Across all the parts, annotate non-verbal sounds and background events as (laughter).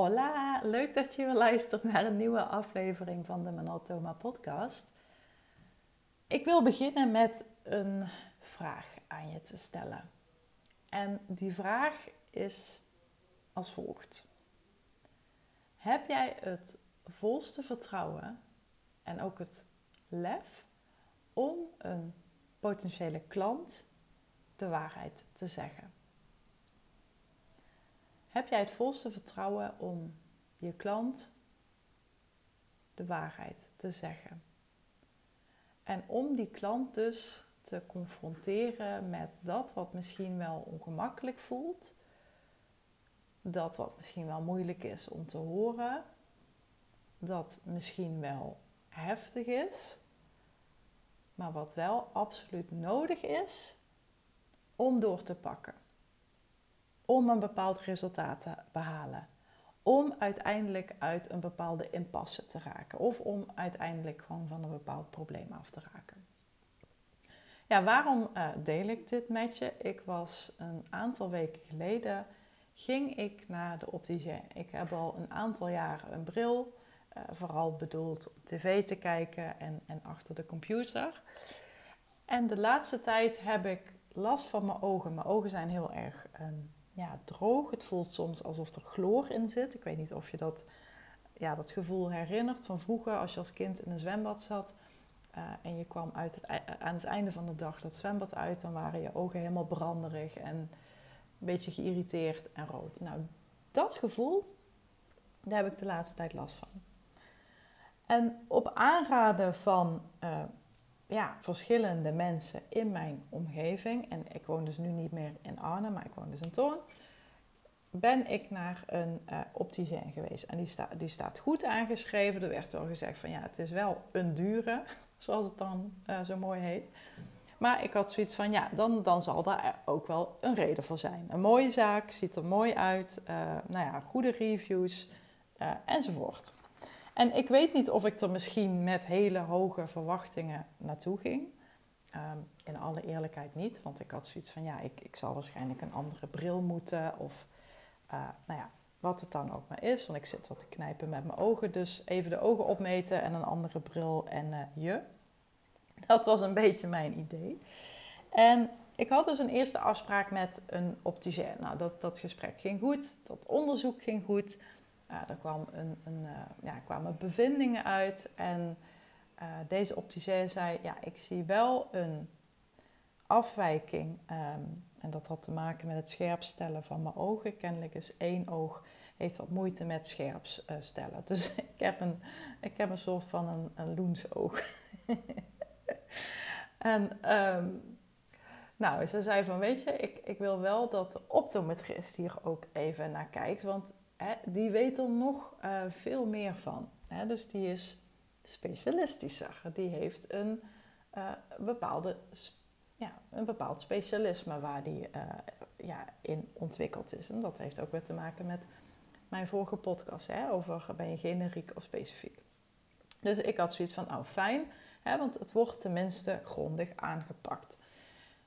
Hola, leuk dat je weer luistert naar een nieuwe aflevering van de Manatoma podcast. Ik wil beginnen met een vraag aan je te stellen. En die vraag is als volgt. Heb jij het volste vertrouwen en ook het lef om een potentiële klant de waarheid te zeggen? Heb jij het volste vertrouwen om je klant de waarheid te zeggen? En om die klant dus te confronteren met dat wat misschien wel ongemakkelijk voelt, dat wat misschien wel moeilijk is om te horen, dat misschien wel heftig is, maar wat wel absoluut nodig is om door te pakken om een bepaald resultaat te behalen. Om uiteindelijk uit een bepaalde impasse te raken. Of om uiteindelijk gewoon van een bepaald probleem af te raken. Ja, waarom uh, deel ik dit met je? Ik was een aantal weken geleden, ging ik naar de opticien. Ik heb al een aantal jaren een bril, uh, vooral bedoeld op tv te kijken en, en achter de computer. En de laatste tijd heb ik last van mijn ogen. Mijn ogen zijn heel erg um, ja, droog. Het voelt soms alsof er chloor in zit. Ik weet niet of je dat, ja, dat gevoel herinnert van vroeger als je als kind in een zwembad zat. Uh, en je kwam uit het, aan het einde van de dag dat zwembad uit, dan waren je ogen helemaal branderig en een beetje geïrriteerd en rood. Nou, dat gevoel, daar heb ik de laatste tijd last van. En op aanraden van uh, ja, verschillende mensen in mijn omgeving. En ik woon dus nu niet meer in Arnhem, maar ik woon dus in Toorn. Ben ik naar een uh, geweest. En die, sta, die staat goed aangeschreven. Er werd wel gezegd van ja, het is wel een dure, (laughs) zoals het dan uh, zo mooi heet. Maar ik had zoiets van ja, dan, dan zal daar ook wel een reden voor zijn. Een mooie zaak, ziet er mooi uit. Uh, nou ja, goede reviews enzovoort. En ik weet niet of ik er misschien met hele hoge verwachtingen naartoe ging. Um, in alle eerlijkheid niet, want ik had zoiets van ja, ik, ik zal waarschijnlijk een andere bril moeten. Of uh, nou ja, wat het dan ook maar is. Want ik zit wat te knijpen met mijn ogen. Dus even de ogen opmeten en een andere bril en uh, je. Dat was een beetje mijn idee. En ik had dus een eerste afspraak met een opticien. Nou, dat, dat gesprek ging goed. Dat onderzoek ging goed. Uh, er kwam een, een, uh, ja, kwamen bevindingen uit en uh, deze opticien zei, ja, ik zie wel een afwijking. Um, en dat had te maken met het scherpstellen van mijn ogen. Kennelijk is één oog heeft wat moeite met scherp stellen. Dus (laughs) ik heb een, ik heb een soort van een, een loensoog. (laughs) en um, nou, ze zei van, weet je, ik, ik wil wel dat de optometrist hier ook even naar kijkt. Want die weet er nog uh, veel meer van. Hè? Dus die is specialistischer. Die heeft een, uh, bepaalde, ja, een bepaald specialisme waar die uh, ja, in ontwikkeld is. En dat heeft ook weer te maken met mijn vorige podcast hè, over ben je generiek of specifiek. Dus ik had zoiets van, nou fijn, hè, want het wordt tenminste grondig aangepakt.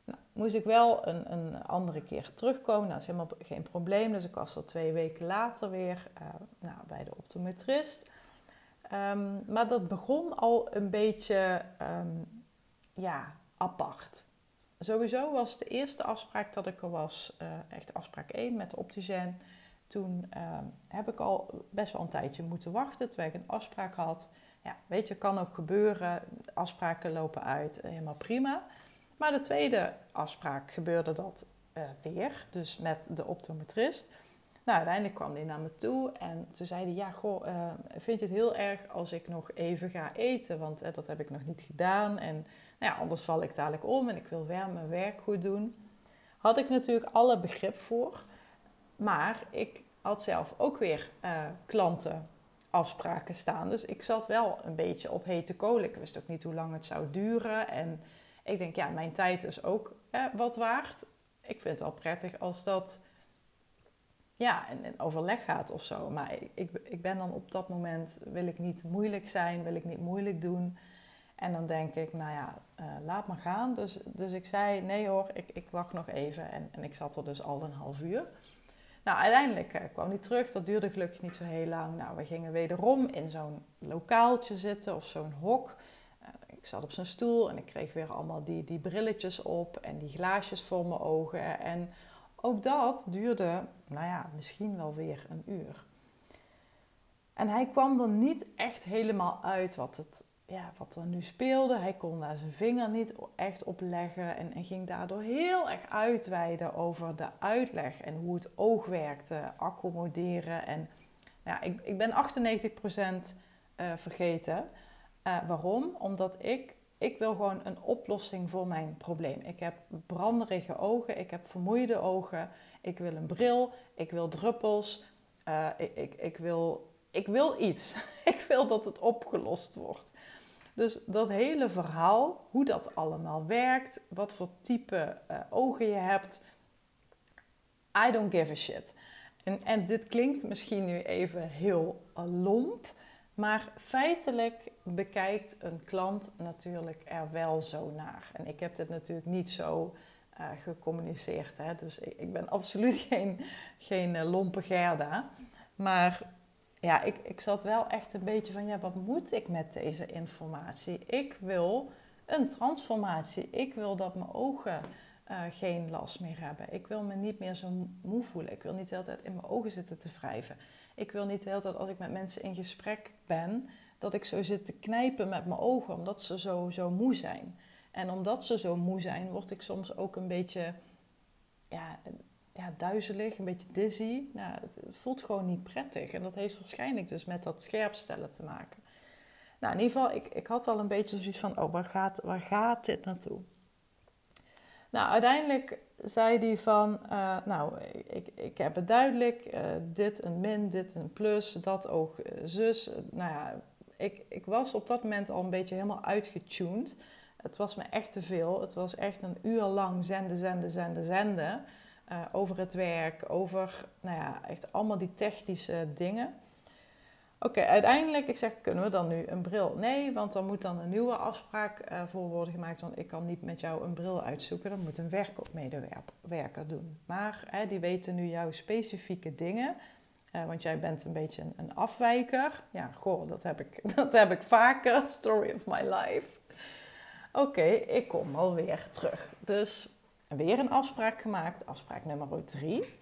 Nou, moest ik wel een, een andere keer terugkomen. Nou, dat is helemaal geen probleem. Dus ik was er twee weken later weer uh, nou, bij de optometrist. Um, maar dat begon al een beetje um, ja, apart. Sowieso was de eerste afspraak dat ik er was, uh, echt afspraak 1 met de opticien. Toen uh, heb ik al best wel een tijdje moeten wachten terwijl ik een afspraak had. Ja, weet je, kan ook gebeuren. Afspraken lopen uit, helemaal prima. Maar de tweede afspraak gebeurde dat uh, weer, dus met de optometrist. Nou, uiteindelijk kwam hij naar me toe en toen zei ja, goh, uh, vind je het heel erg als ik nog even ga eten? Want uh, dat heb ik nog niet gedaan en nou ja, anders val ik dadelijk om en ik wil wel mijn werk goed doen. Had ik natuurlijk alle begrip voor, maar ik had zelf ook weer klantenafspraken staan. Dus ik zat wel een beetje op hete kolen. Ik wist ook niet hoe lang het zou duren en ik denk, ja, mijn tijd is ook eh, wat waard. Ik vind het wel prettig als dat ja, in, overleg gaat of zo. Maar ik, ik ben dan op dat moment, wil ik niet moeilijk zijn, wil ik niet moeilijk doen. En dan denk ik, nou ja, uh, laat maar gaan. Dus, dus ik zei, nee hoor, ik, ik wacht nog even. En, en ik zat er dus al een half uur. Nou, uiteindelijk uh, kwam hij terug. Dat duurde gelukkig niet zo heel lang. Nou, we gingen wederom in zo'n lokaaltje zitten of zo'n hok. Ik zat op zijn stoel en ik kreeg weer allemaal die, die brilletjes op en die glaasjes voor mijn ogen. En ook dat duurde, nou ja, misschien wel weer een uur. En hij kwam er niet echt helemaal uit wat, het, ja, wat er nu speelde. Hij kon daar zijn vinger niet echt op leggen en, ging daardoor heel erg uitweiden over de uitleg en hoe het oog werkte, accommoderen. En nou ja, ik, ik ben 98% uh, eh, vergeten. Uh, waarom? Omdat ik, ik wil gewoon een oplossing voor mijn probleem. Ik heb branderige ogen, ik heb vermoeide ogen, ik wil een bril, ik wil druppels, uh, ik, ik, wil ik wil iets. (laughs) ik wil dat het opgelost wordt. Dus dat hele verhaal, hoe dat allemaal werkt, wat voor type uh, ogen je hebt, I don't give a shit. En, en dit klinkt misschien nu even heel lomp, maar feitelijk bekijkt een klant natuurlijk er wel zo naar. En ik heb dit natuurlijk niet zo uh, gecommuniceerd, hè? dus ik, ik, ben absoluut (laughs) geen, geen uh, lompe Gerda. Maar ja, ik, ik zat wel echt een beetje van, ja, wat moet ik met deze informatie? Ik wil een transformatie. Ik wil dat mijn ogen uh, geen last meer hebben. Ik wil me niet meer zo moe voelen. Ik wil niet de hele tijd in mijn ogen zitten te wrijven. Ik wil niet de hele tijd als ik met mensen in gesprek ben, dat ik zo zit te knijpen met mijn ogen, omdat ze zo, zo moe zijn. En omdat ze zo moe zijn, word ik soms ook een beetje ja, ja, duizelig, een beetje dizzy. Nou, het, voelt gewoon niet prettig. En dat heeft waarschijnlijk dus met dat scherpstellen te maken. Nou, in ieder geval, ik, ik had al een beetje zoiets van, oh, waar gaat, waar gaat dit naartoe? Nou, uiteindelijk zei hij van, uh, nou, ik, ik heb het duidelijk, uh, dit een min, dit een plus, dat ook uh, zus. nou ja, ik, ik was op dat moment al een beetje helemaal uitgetuned. Het was me echt te veel. Het was echt een uur lang zenden, zenden, zenden, zenden. Over het werk, over nou ja, echt allemaal die technische dingen. Oké, uiteindelijk, ik zeg, kunnen we dan nu een bril? Nee, want dan moet dan een nieuwe afspraak uh, voor worden gemaakt. Want ik kan niet met jou een bril uitzoeken. Dat moet een werkmedewerker doen. Maar hè, die weten nu jouw specifieke dingen. Uh, want jij bent een beetje een, afwijker. Ja, goh, dat heb ik, (laughs) dat heb ik vaker. (laughs) Story of my life. Oké, ik kom alweer terug. Dus weer een afspraak gemaakt, afspraak nummer 3.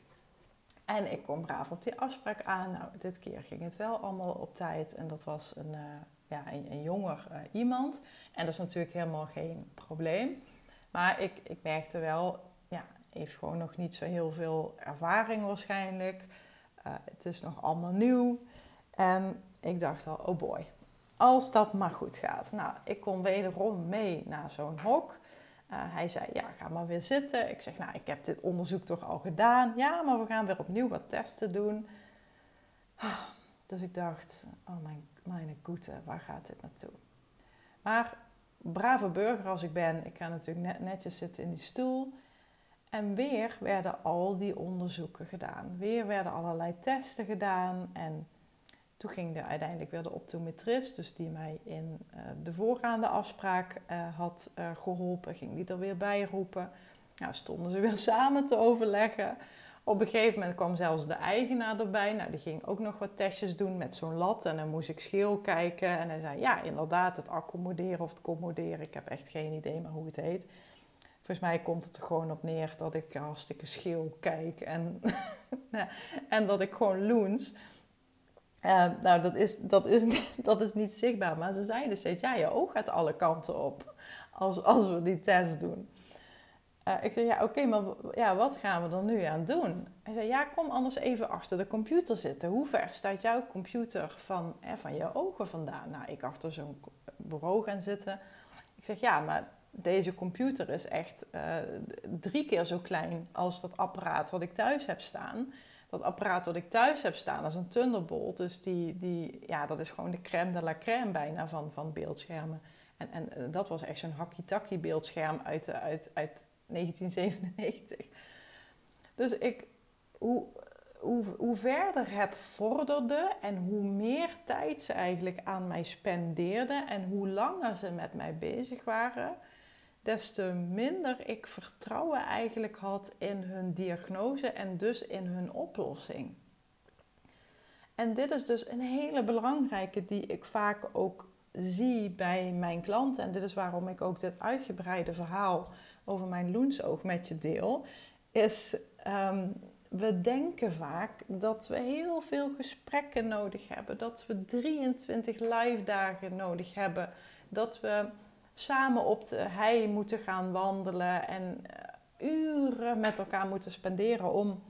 En ik kom braaf op die afspraak aan. Nou, dit keer ging het wel allemaal op tijd. En dat was een, uh, ja, een, een jonger uh, iemand. En dat is natuurlijk helemaal geen probleem. Maar ik, ik merkte wel, ja, heeft gewoon nog niet zo heel veel ervaring waarschijnlijk. Uh, het is nog allemaal nieuw. En ik dacht al, oh boy, als dat maar goed gaat. Nou, ik kon wederom mee naar zo'n hok. Uh, hij zei, ja, ga maar weer zitten. Ik zeg, nou, ik heb dit onderzoek toch al gedaan. Ja, maar we gaan weer opnieuw wat testen doen. Dus ik dacht, oh mijn, mijn goede, waar gaat dit naartoe? Maar brave burger als ik ben, ik ga natuurlijk net, netjes zitten in die stoel. En weer werden al die onderzoeken gedaan. Weer werden allerlei testen gedaan. En toen ging er uiteindelijk weer de optometrist, dus die mij in uh, de voorgaande afspraak uh, had uh, geholpen, ging die er weer bij roepen. Nou, stonden ze weer (laughs) samen te overleggen. Op een gegeven moment kwam zelfs de eigenaar erbij. Nou, die ging ook nog wat testjes doen met zo'n lat. En dan moest ik scheel kijken. En hij zei, ja, inderdaad, het accommoderen of het commoderen. Ik heb echt geen idee meer hoe het heet. Volgens mij komt het er gewoon op neer dat ik hartstikke scheel kijk. En, (laughs) en dat ik gewoon loens. Nou, dat is, dat, is, (laughs) dat is niet zichtbaar. Maar ze zeiden steeds, ja, je oog gaat alle kanten op als, als we die test doen. Uh, ik zei, ja, oké, maar ja, wat gaan we er nu aan doen? Hij zei, ja, kom anders even achter de computer zitten. Hoe ver staat jouw computer van, eh, van je ogen vandaan? Nou, ik achter zo'n bureau gaan zitten. Ik zeg, ja, maar deze computer is echt uh, drie keer zo klein als dat apparaat wat ik thuis heb staan dat apparaat wat ik thuis heb staan, dat is een Thunderbolt. Dus die, die, ja, dat is gewoon de crème de la crème bijna van, van beeldschermen. En, en eh, dat was echt zo'n hakkie beeldscherm uit, uit, uit 1997. Dus ik, hoe, hoe, hoe verder het vorderde en hoe meer tijd ze eigenlijk aan mij spendeerden en hoe langer ze met mij bezig waren, des te minder ik vertrouwen eigenlijk had in hun diagnose en dus in hun oplossing. En dit is dus een hele belangrijke die ik vaak ook zie bij mijn klanten. En dit is waarom ik ook dit uitgebreide verhaal over mijn loensoog met je deel. Is ehm, we denken vaak dat we heel veel gesprekken nodig hebben. Dat we 23 live dagen nodig hebben. Dat we samen op de hei moeten gaan wandelen en eh, uren met elkaar moeten spenderen om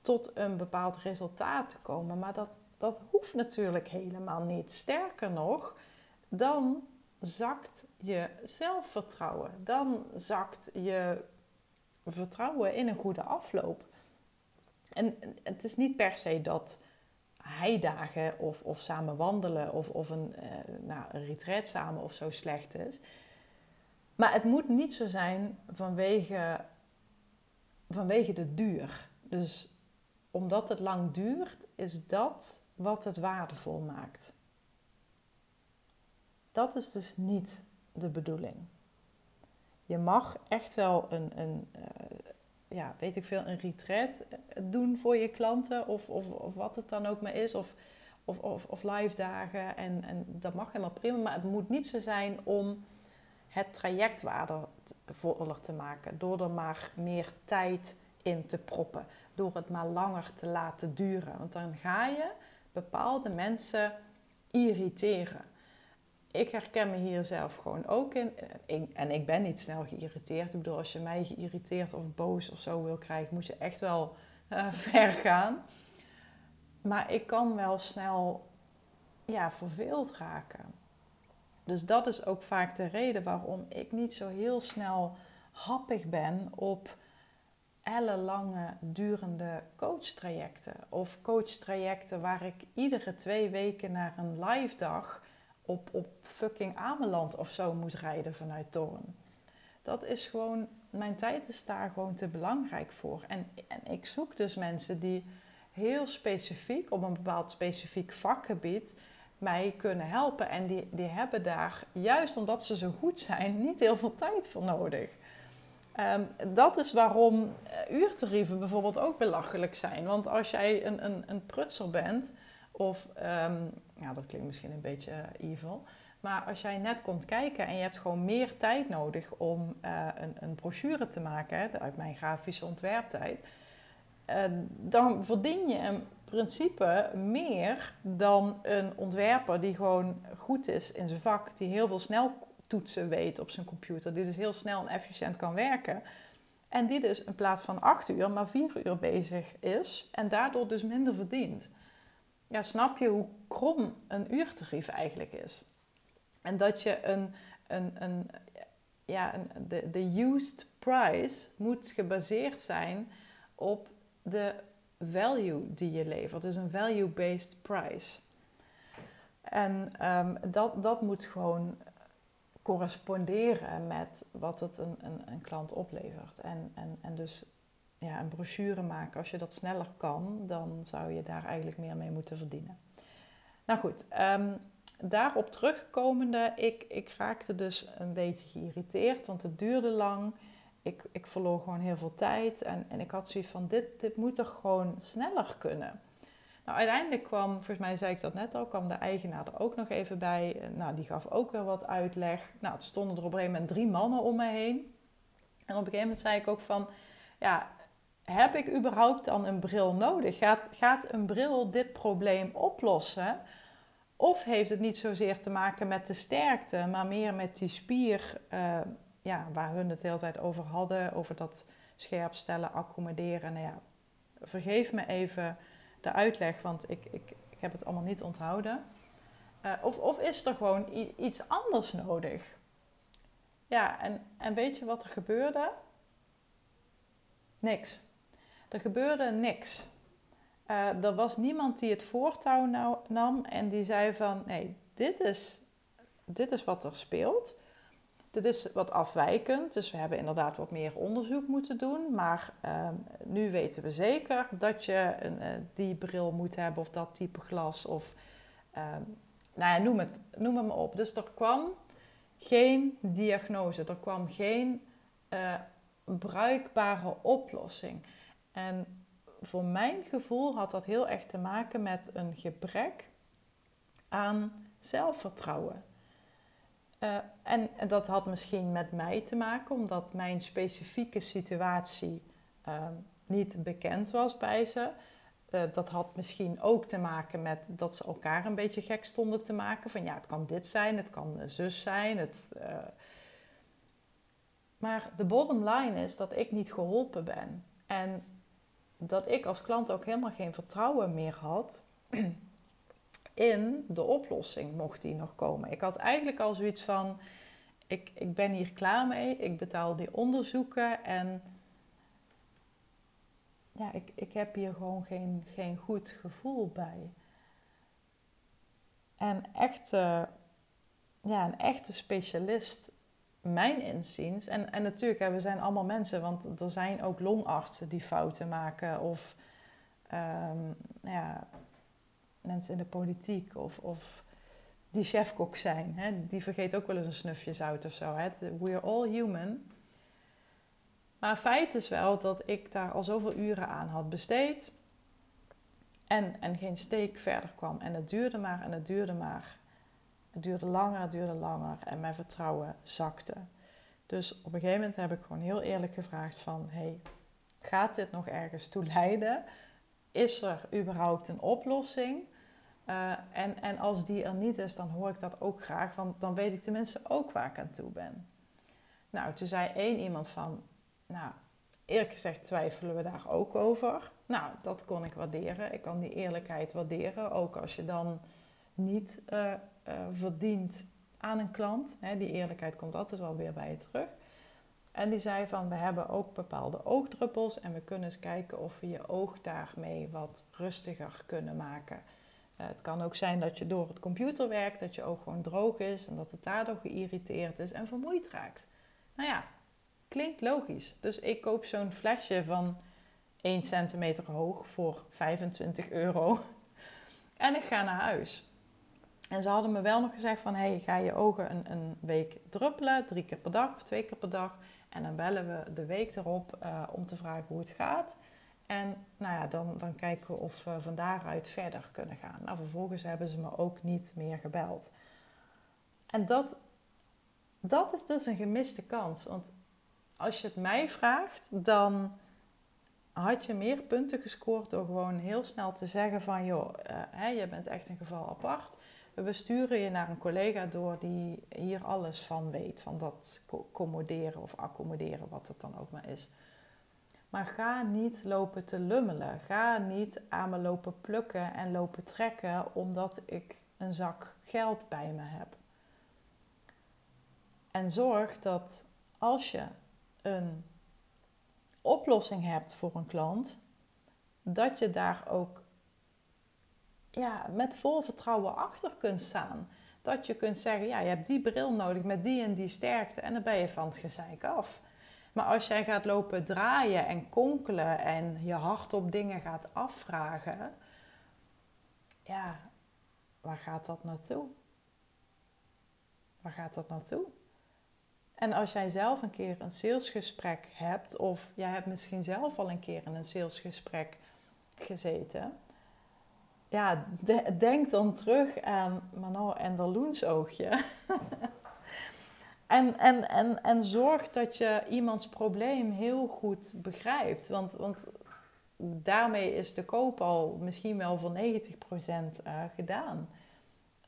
tot een bepaald resultaat te komen. Maar dat, dat hoeft natuurlijk helemaal niet. Sterker nog, dan zakt je zelfvertrouwen. Dan zakt je vertrouwen in een goede afloop. En het is niet per se dat heidagen of, of samen wandelen of, of een, uh, nou, een retreat samen of zo slecht is. Maar het moet niet zo zijn vanwege, vanwege de duur. Dus omdat het lang duurt, is dat wat het waardevol maakt. Dat is dus niet de bedoeling. Je mag echt wel een, een uh, ja, weet ik veel, een retreat doen voor je klanten of, of, of wat het dan ook maar is. Of, of, of, of live dagen. En, en dat mag helemaal prima. Maar het moet niet zo zijn om het traject waardevoller te maken. Door er maar meer tijd in te proppen. Door het maar langer te laten duren. Want dan ga je bepaalde mensen irriteren. Ik herken me hier zelf gewoon ook in. En ik ben niet snel geïrriteerd. Ik bedoel, als je mij geïrriteerd of boos of zo wil krijgen, moet je echt wel uh, (laughs) ver gaan. Maar ik kan wel snel ja, verveeld raken. Dus dat is ook vaak de reden waarom ik niet zo heel snel happig ben op ellenlange durende coachtrajecten. Of coachtrajecten waar ik iedere twee weken naar een live dag op, op fucking Ameland of zo moet rijden vanuit Toren. Dat is gewoon, mijn tijd is daar gewoon te belangrijk voor. En, en ik zoek dus mensen die heel specifiek op een bepaald specifiek vakgebied mij kunnen helpen. En die, die hebben daar, juist omdat ze zo goed zijn, niet heel veel tijd voor nodig. Um, dat is waarom eh, uurtarieven bijvoorbeeld ook belachelijk zijn. Want als jij een, een, een prutser bent, of, um, ja, dat klinkt misschien een beetje uh, evil, maar als jij net komt kijken en je hebt gewoon meer tijd nodig om uh, een, een brochure te maken, uit mijn grafische ontwerptijd, uh, dan verdien je in principe meer dan een ontwerper die gewoon goed is in zijn vak, die heel veel snel toetsen weet op zijn computer, die dus heel snel en efficiënt kan werken. En die dus in plaats van acht uur maar vier uur bezig is en daardoor dus minder verdient. Ja, snap je hoe krom een uurtarief eigenlijk is? En dat je een, een, een, ja, een, de, de used price moet gebaseerd zijn op de value die je levert. Dus een value-based price. En um, dat, dat moet gewoon corresponderen met wat het een, een, een klant oplevert. En, en, en dus ja, een brochure maken, als je dat sneller kan, dan zou je daar eigenlijk meer mee moeten verdienen. Nou goed, um, daarop terugkomende, ik, ik raakte dus een beetje geïrriteerd, want het duurde lang. Ik, ik verloor gewoon heel veel tijd en, en ik had zoiets van, dit, dit moet toch gewoon sneller kunnen. Nou, uiteindelijk kwam, volgens mij zei ik dat net al, kwam de eigenaar er ook nog even bij. Nou, die gaf ook weer wat uitleg. Nou, het stonden er op een gegeven moment drie mannen om me heen. En op een gegeven moment zei ik ook van, ja, heb ik überhaupt dan een bril nodig? Gaat, gaat een bril dit probleem oplossen? Of heeft het niet zozeer te maken met de sterkte, maar meer met die spier uh, ja, waar hun het de hele tijd over hadden, over dat scherp stellen, accommoderen. Nou ja, vergeef me even de uitleg, want ik, ik, ik heb het allemaal niet onthouden. Uh, of, of is er gewoon iets anders nodig? Ja, en, en weet je wat er gebeurde? Niks. Er gebeurde niks. Uh, er was niemand die het voortouw nou, nam en die zei van... nee, dit is, dit is wat er speelt. Dit is wat afwijkend, dus we hebben inderdaad wat meer onderzoek moeten doen. Maar um, nu weten we zeker dat je een, uh, die bril moet hebben of dat type glas of... Um, nou ja, noem het, noem het maar op. Dus er kwam geen diagnose, er kwam geen uh, bruikbare oplossing. En voor mijn gevoel had dat heel erg te maken met een gebrek aan zelfvertrouwen. Uh, en, dat had misschien met mij te maken, omdat mijn specifieke situatie uh, niet bekend was bij ze. Uh, dat had misschien ook te maken met dat ze elkaar een beetje gek stonden te maken. Van ja, het kan dit zijn, het kan zus zijn. Het, maar de bottom line is dat ik niet geholpen ben. En dat ik als klant ook helemaal geen vertrouwen meer had (clears throat) in de oplossing, mocht die nog komen. Ik had eigenlijk al zoiets van: ik, ik ben hier klaar mee, ik betaal die onderzoeken en ja, ik, ik heb hier gewoon geen, geen goed gevoel bij. En echt, ja, een echte specialist mijn inziens, en, en natuurlijk, hè, we zijn allemaal mensen, want er zijn ook longartsen die fouten maken, of um, ja, mensen in de politiek, of, of die chefkok zijn. Hè, die vergeet ook wel eens een snufje zout of zo. Hè. We're all human. Maar feit is wel dat ik daar al zoveel uren aan had besteed. En, en geen steek verder kwam. En het duurde maar en het duurde maar. Het duurde langer, het duurde langer en mijn vertrouwen zakte. Dus op een gegeven moment heb ik gewoon heel eerlijk gevraagd van... Hey, gaat dit nog ergens toe leiden? Is er überhaupt een oplossing? Uh, en, en als die er niet is, dan hoor ik dat ook graag, want dan weet ik tenminste ook waar ik aan toe ben. Nou, toen zei één iemand van, nou, eerlijk gezegd twijfelen we daar ook over. Nou, dat kon ik waarderen. Ik kan die eerlijkheid waarderen, ook als je dan niet uh, uh, verdient aan een klant. Hè, die eerlijkheid komt altijd wel weer bij je terug. En die zei van, we hebben ook bepaalde oogdruppels en we kunnen eens kijken of we je oog daarmee wat rustiger kunnen maken. Uh, het kan ook zijn dat je door het computer werkt, dat je oog gewoon droog is en dat het daardoor geïrriteerd is en vermoeid raakt. Nou ja, klinkt logisch. Dus ik koop zo'n flesje van 1 centimeter hoog voor 25 euro (laughs) en ik ga naar huis. En ze hadden me wel nog gezegd van, hey, ga je ogen een, een week druppelen, drie keer per dag of twee keer per dag. En dan bellen we de week erop uh, om te vragen hoe het gaat. En nou ja, dan, dan kijken we of we van daaruit verder kunnen gaan. Nou, vervolgens hebben ze me ook niet meer gebeld. En dat, dat is dus een gemiste kans. Want als je het mij vraagt, dan had je meer punten gescoord door gewoon heel snel te zeggen van... joh, hè, je bent echt een geval apart we sturen je naar een collega door die hier alles van weet. Van dat commoderen of accommoderen, wat het dan ook maar is. Maar ga niet lopen te lummelen. Ga niet aan me lopen plukken en lopen trekken omdat ik een zak geld bij me heb. En zorg dat als je een oplossing hebt voor een klant, dat je daar ook ja, met vol vertrouwen achter kunt staan. Dat je kunt zeggen, ja, je hebt die bril nodig met die en die sterkte en dan ben je van het gezeik af. Maar als jij gaat lopen draaien en konkelen en je hart op dingen gaat afvragen, ja, waar gaat dat naartoe? Waar gaat dat naartoe? En als jij zelf een keer een salesgesprek hebt, of jij hebt misschien zelf al een keer in een salesgesprek gezeten, ja, denk dan terug aan Manon en de loensoogje. (laughs) en, en, en, en zorg dat je iemands probleem heel goed begrijpt. Want, want daarmee is de koop al misschien wel voor 90% uh, eh, gedaan.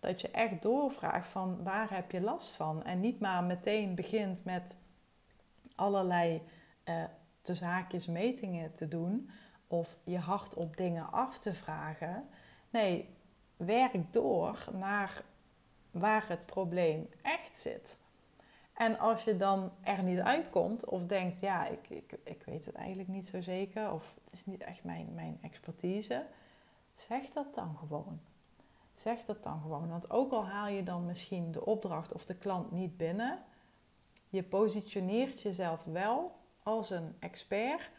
Dat je echt doorvraagt van waar heb je last van? En niet maar meteen begint met allerlei uh, zaakjes metingen te doen of je hart op dingen af te vragen. Nee, werk door naar waar het probleem echt zit. En als je dan er niet uitkomt of denkt, ja, ik, ik, ik weet het eigenlijk niet zo zeker of het is niet echt mijn, mijn expertise, zeg dat dan gewoon. Zeg dat dan gewoon. Want ook al haal je dan misschien de opdracht of de klant niet binnen, je positioneert jezelf wel als een expert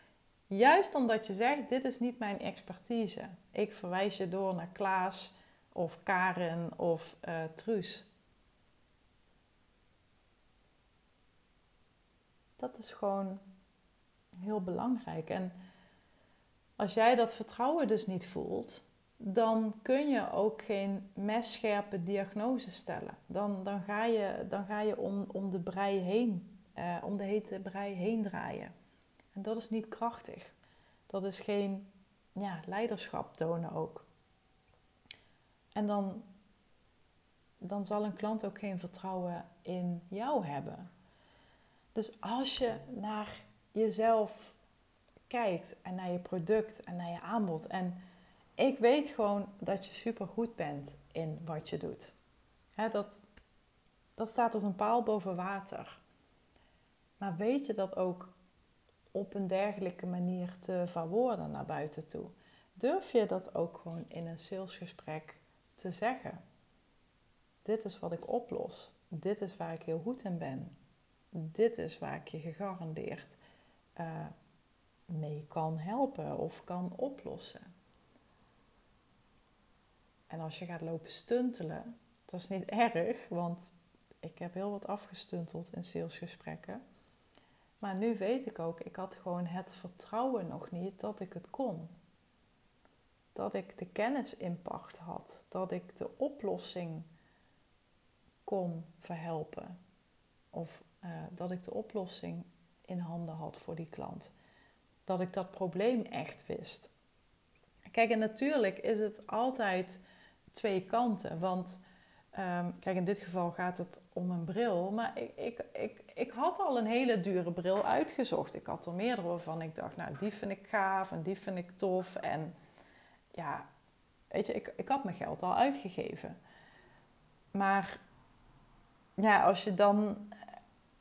Juist omdat je zegt, dit is niet mijn expertise. Ik verwijs je door naar Klaas of Karen of uh, Truus. Dat is gewoon heel belangrijk. En als jij dat vertrouwen dus niet voelt, dan kun je ook geen messcherpe diagnose stellen. Dan, dan ga je, dan ga je om, om de brei heen, uh, om de hete brei heen draaien. En dat is niet krachtig. Dat is geen ja, leiderschap tonen ook. En dan, dan zal een klant ook geen vertrouwen in jou hebben. Dus als je naar jezelf kijkt en naar je product en naar je aanbod. En ik weet gewoon dat je super goed bent in wat je doet. dat, dat staat als een paal boven water. Maar weet je dat ook op een dergelijke manier te verwoorden naar buiten toe? Durf je dat ook gewoon in een salesgesprek te zeggen? Dit is wat ik oplos. Dit is waar ik heel goed in ben. Dit is waar ik je gegarandeerd uh, mee kan helpen of kan oplossen. En als je gaat lopen stuntelen, dat is niet erg, want ik heb heel wat afgestunteld in salesgesprekken. Maar nu weet ik ook, ik had gewoon het vertrouwen nog niet dat ik het kon. Dat ik de kennis in pacht had, dat ik de oplossing kon verhelpen. Of uh, dat ik de oplossing in handen had voor die klant. Dat ik dat probleem echt wist. Kijk, en natuurlijk is het altijd twee kanten. Want ehm, kijk, in dit geval gaat het om een bril. Maar ik, ik, ik, ik had al een hele dure bril uitgezocht. Ik had er meerdere waarvan ik dacht, nou, die vind ik gaaf en die vind ik tof. En ja, weet je, ik, ik had mijn geld al uitgegeven. Maar ja, als je dan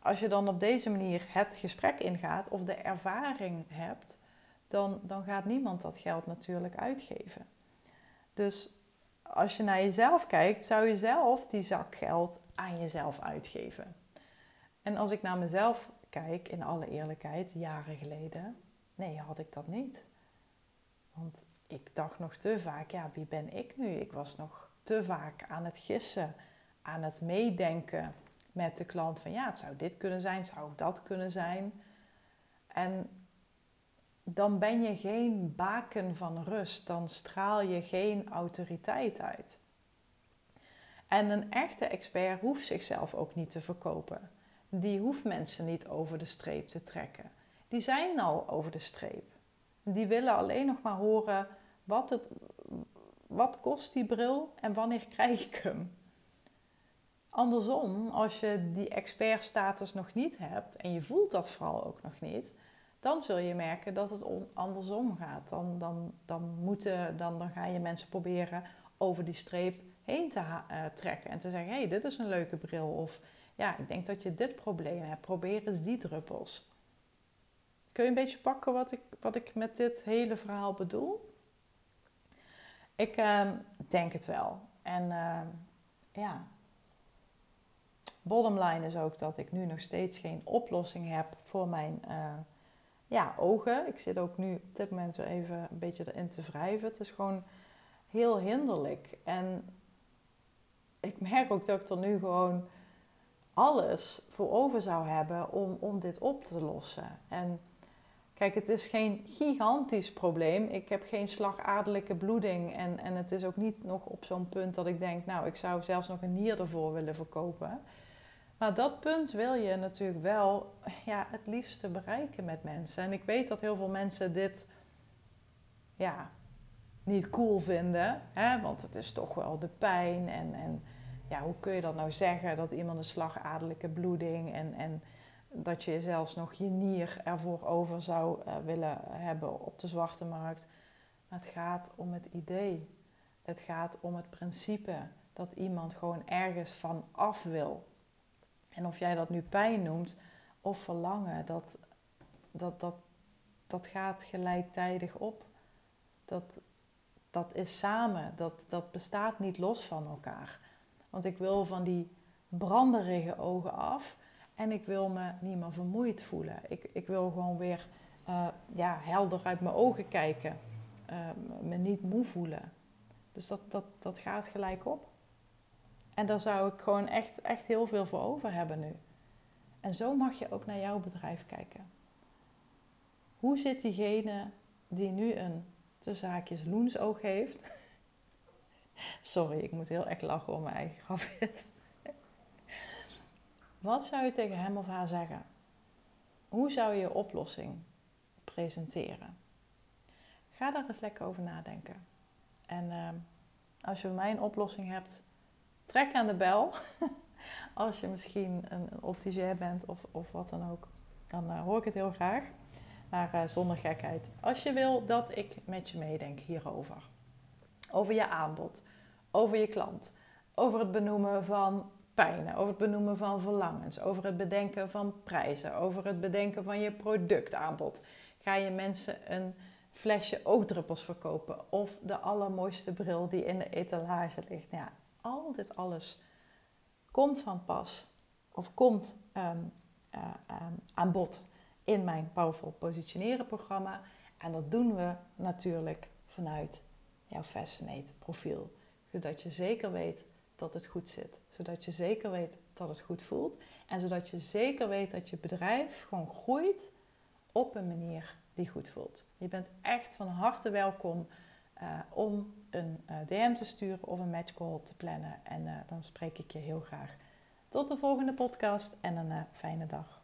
als je dan op deze manier het gesprek ingaat of de ervaring hebt, dan, dan gaat niemand dat geld natuurlijk uitgeven. Dus als je naar jezelf kijkt, zou je zelf die zak geld aan jezelf uitgeven. En als ik naar mezelf kijk, in alle eerlijkheid, jaren geleden, nee, had ik dat niet. Want ik dacht nog te vaak, ja, wie ben ik nu? Ik was nog te vaak aan het gissen, aan het meedenken met de klant van ja, het zou dit kunnen zijn, zou dat kunnen zijn. En dan ben je geen baken van rust, dan straal je geen autoriteit uit. En een echte expert hoeft zichzelf ook niet te verkopen. Die hoeft mensen niet over de streep te trekken. Die zijn al over de streep. Die willen alleen nog maar horen wat, het, wat kost die bril en wanneer krijg ik hem. Andersom, als je die expertstatus nog niet hebt en je voelt dat vooral ook nog niet, dan zul je merken dat het andersom gaat. Dan, dan, dan, moeten, dan, dan ga je mensen proberen over die streep heen te uh, trekken en te zeggen: hé, hey, dit is een leuke bril. Of ja, ik denk dat je dit probleem hebt. Probeer eens die druppels. Kun je een beetje pakken wat ik, wat ik met dit hele verhaal bedoel? Ik uh, denk het wel. En uh, ja, Bottom line is ook dat ik nu nog steeds geen oplossing heb voor mijn uh, ja, ogen. Ik zit ook nu op dit moment weer even een beetje erin te wrijven. Het is gewoon heel hinderlijk. En ik merk ook dat ik er nu gewoon alles voor over zou hebben om, om dit op te lossen. En kijk, het is geen gigantisch probleem. Ik heb geen slagadelijke bloeding. En, en het is ook niet nog op zo'n punt dat ik denk, nou, ik zou zelfs nog een nier ervoor willen verkopen. Maar dat punt wil je natuurlijk wel ja, het liefste bereiken met mensen. En ik weet dat heel veel mensen dit ja, niet cool vinden. Hè? Want het is toch wel de pijn. En, en ja, hoe kun je dat nou zeggen? Dat iemand een slagadelijke bloeding en, en dat je zelfs nog je nier ervoor over zou uh, willen hebben op de zwarte markt. Maar het gaat om het idee. Het gaat om het principe dat iemand gewoon ergens van af wil. En of jij dat nu pijn noemt of verlangen, dat, dat, dat, dat gaat gelijktijdig op. Dat, dat is samen, dat, dat bestaat niet los van elkaar. Want ik wil van die branderige ogen af en ik wil me niet meer vermoeid voelen. Ik, ik wil gewoon weer uh, ja, helder uit mijn ogen kijken, uh, me niet moe voelen. Dus dat, dat, dat gaat gelijk op. En daar zou ik gewoon echt, echt heel veel voor over hebben nu. En zo mag je ook naar jouw bedrijf kijken. Hoe zit diegene die nu een tussen haakjes loensoog heeft? (laughs) Sorry, ik moet heel erg lachen om mijn eigen (laughs) grapjes. Wat zou je tegen hem of haar zeggen? Hoe zou je je oplossing presenteren? Ga daar eens lekker over nadenken. En ehm, als je voor mij een oplossing hebt, trek aan de bel. (laughs) als je misschien een, een bent of, of wat dan ook, dan uh, hoor ik het heel graag. Maar uh, zonder gekheid. Als je wil dat ik met je meedenk hierover. Over je aanbod, over je klant, over het benoemen van pijnen, over het benoemen van verlangens, over het bedenken van prijzen, over het bedenken van je productaanbod. Ga je mensen een flesje oogdruppels verkopen of de allermooiste bril die in de etalage ligt. Nou ja, al dit alles komt van pas of komt um, uh, um, aan bod in mijn Powerful Positioneren programma. En dat doen we natuurlijk vanuit jouw Fascinate profiel. Zodat je zeker weet dat het goed zit. Zodat je zeker weet dat het goed voelt. En zodat je zeker weet dat je bedrijf gewoon groeit op een manier die goed voelt. Je bent echt van harte welkom uh, om een uh, DM te sturen of een matchcall te plannen. En uh, dan spreek ik je heel graag. Tot de volgende podcast en een fijne dag.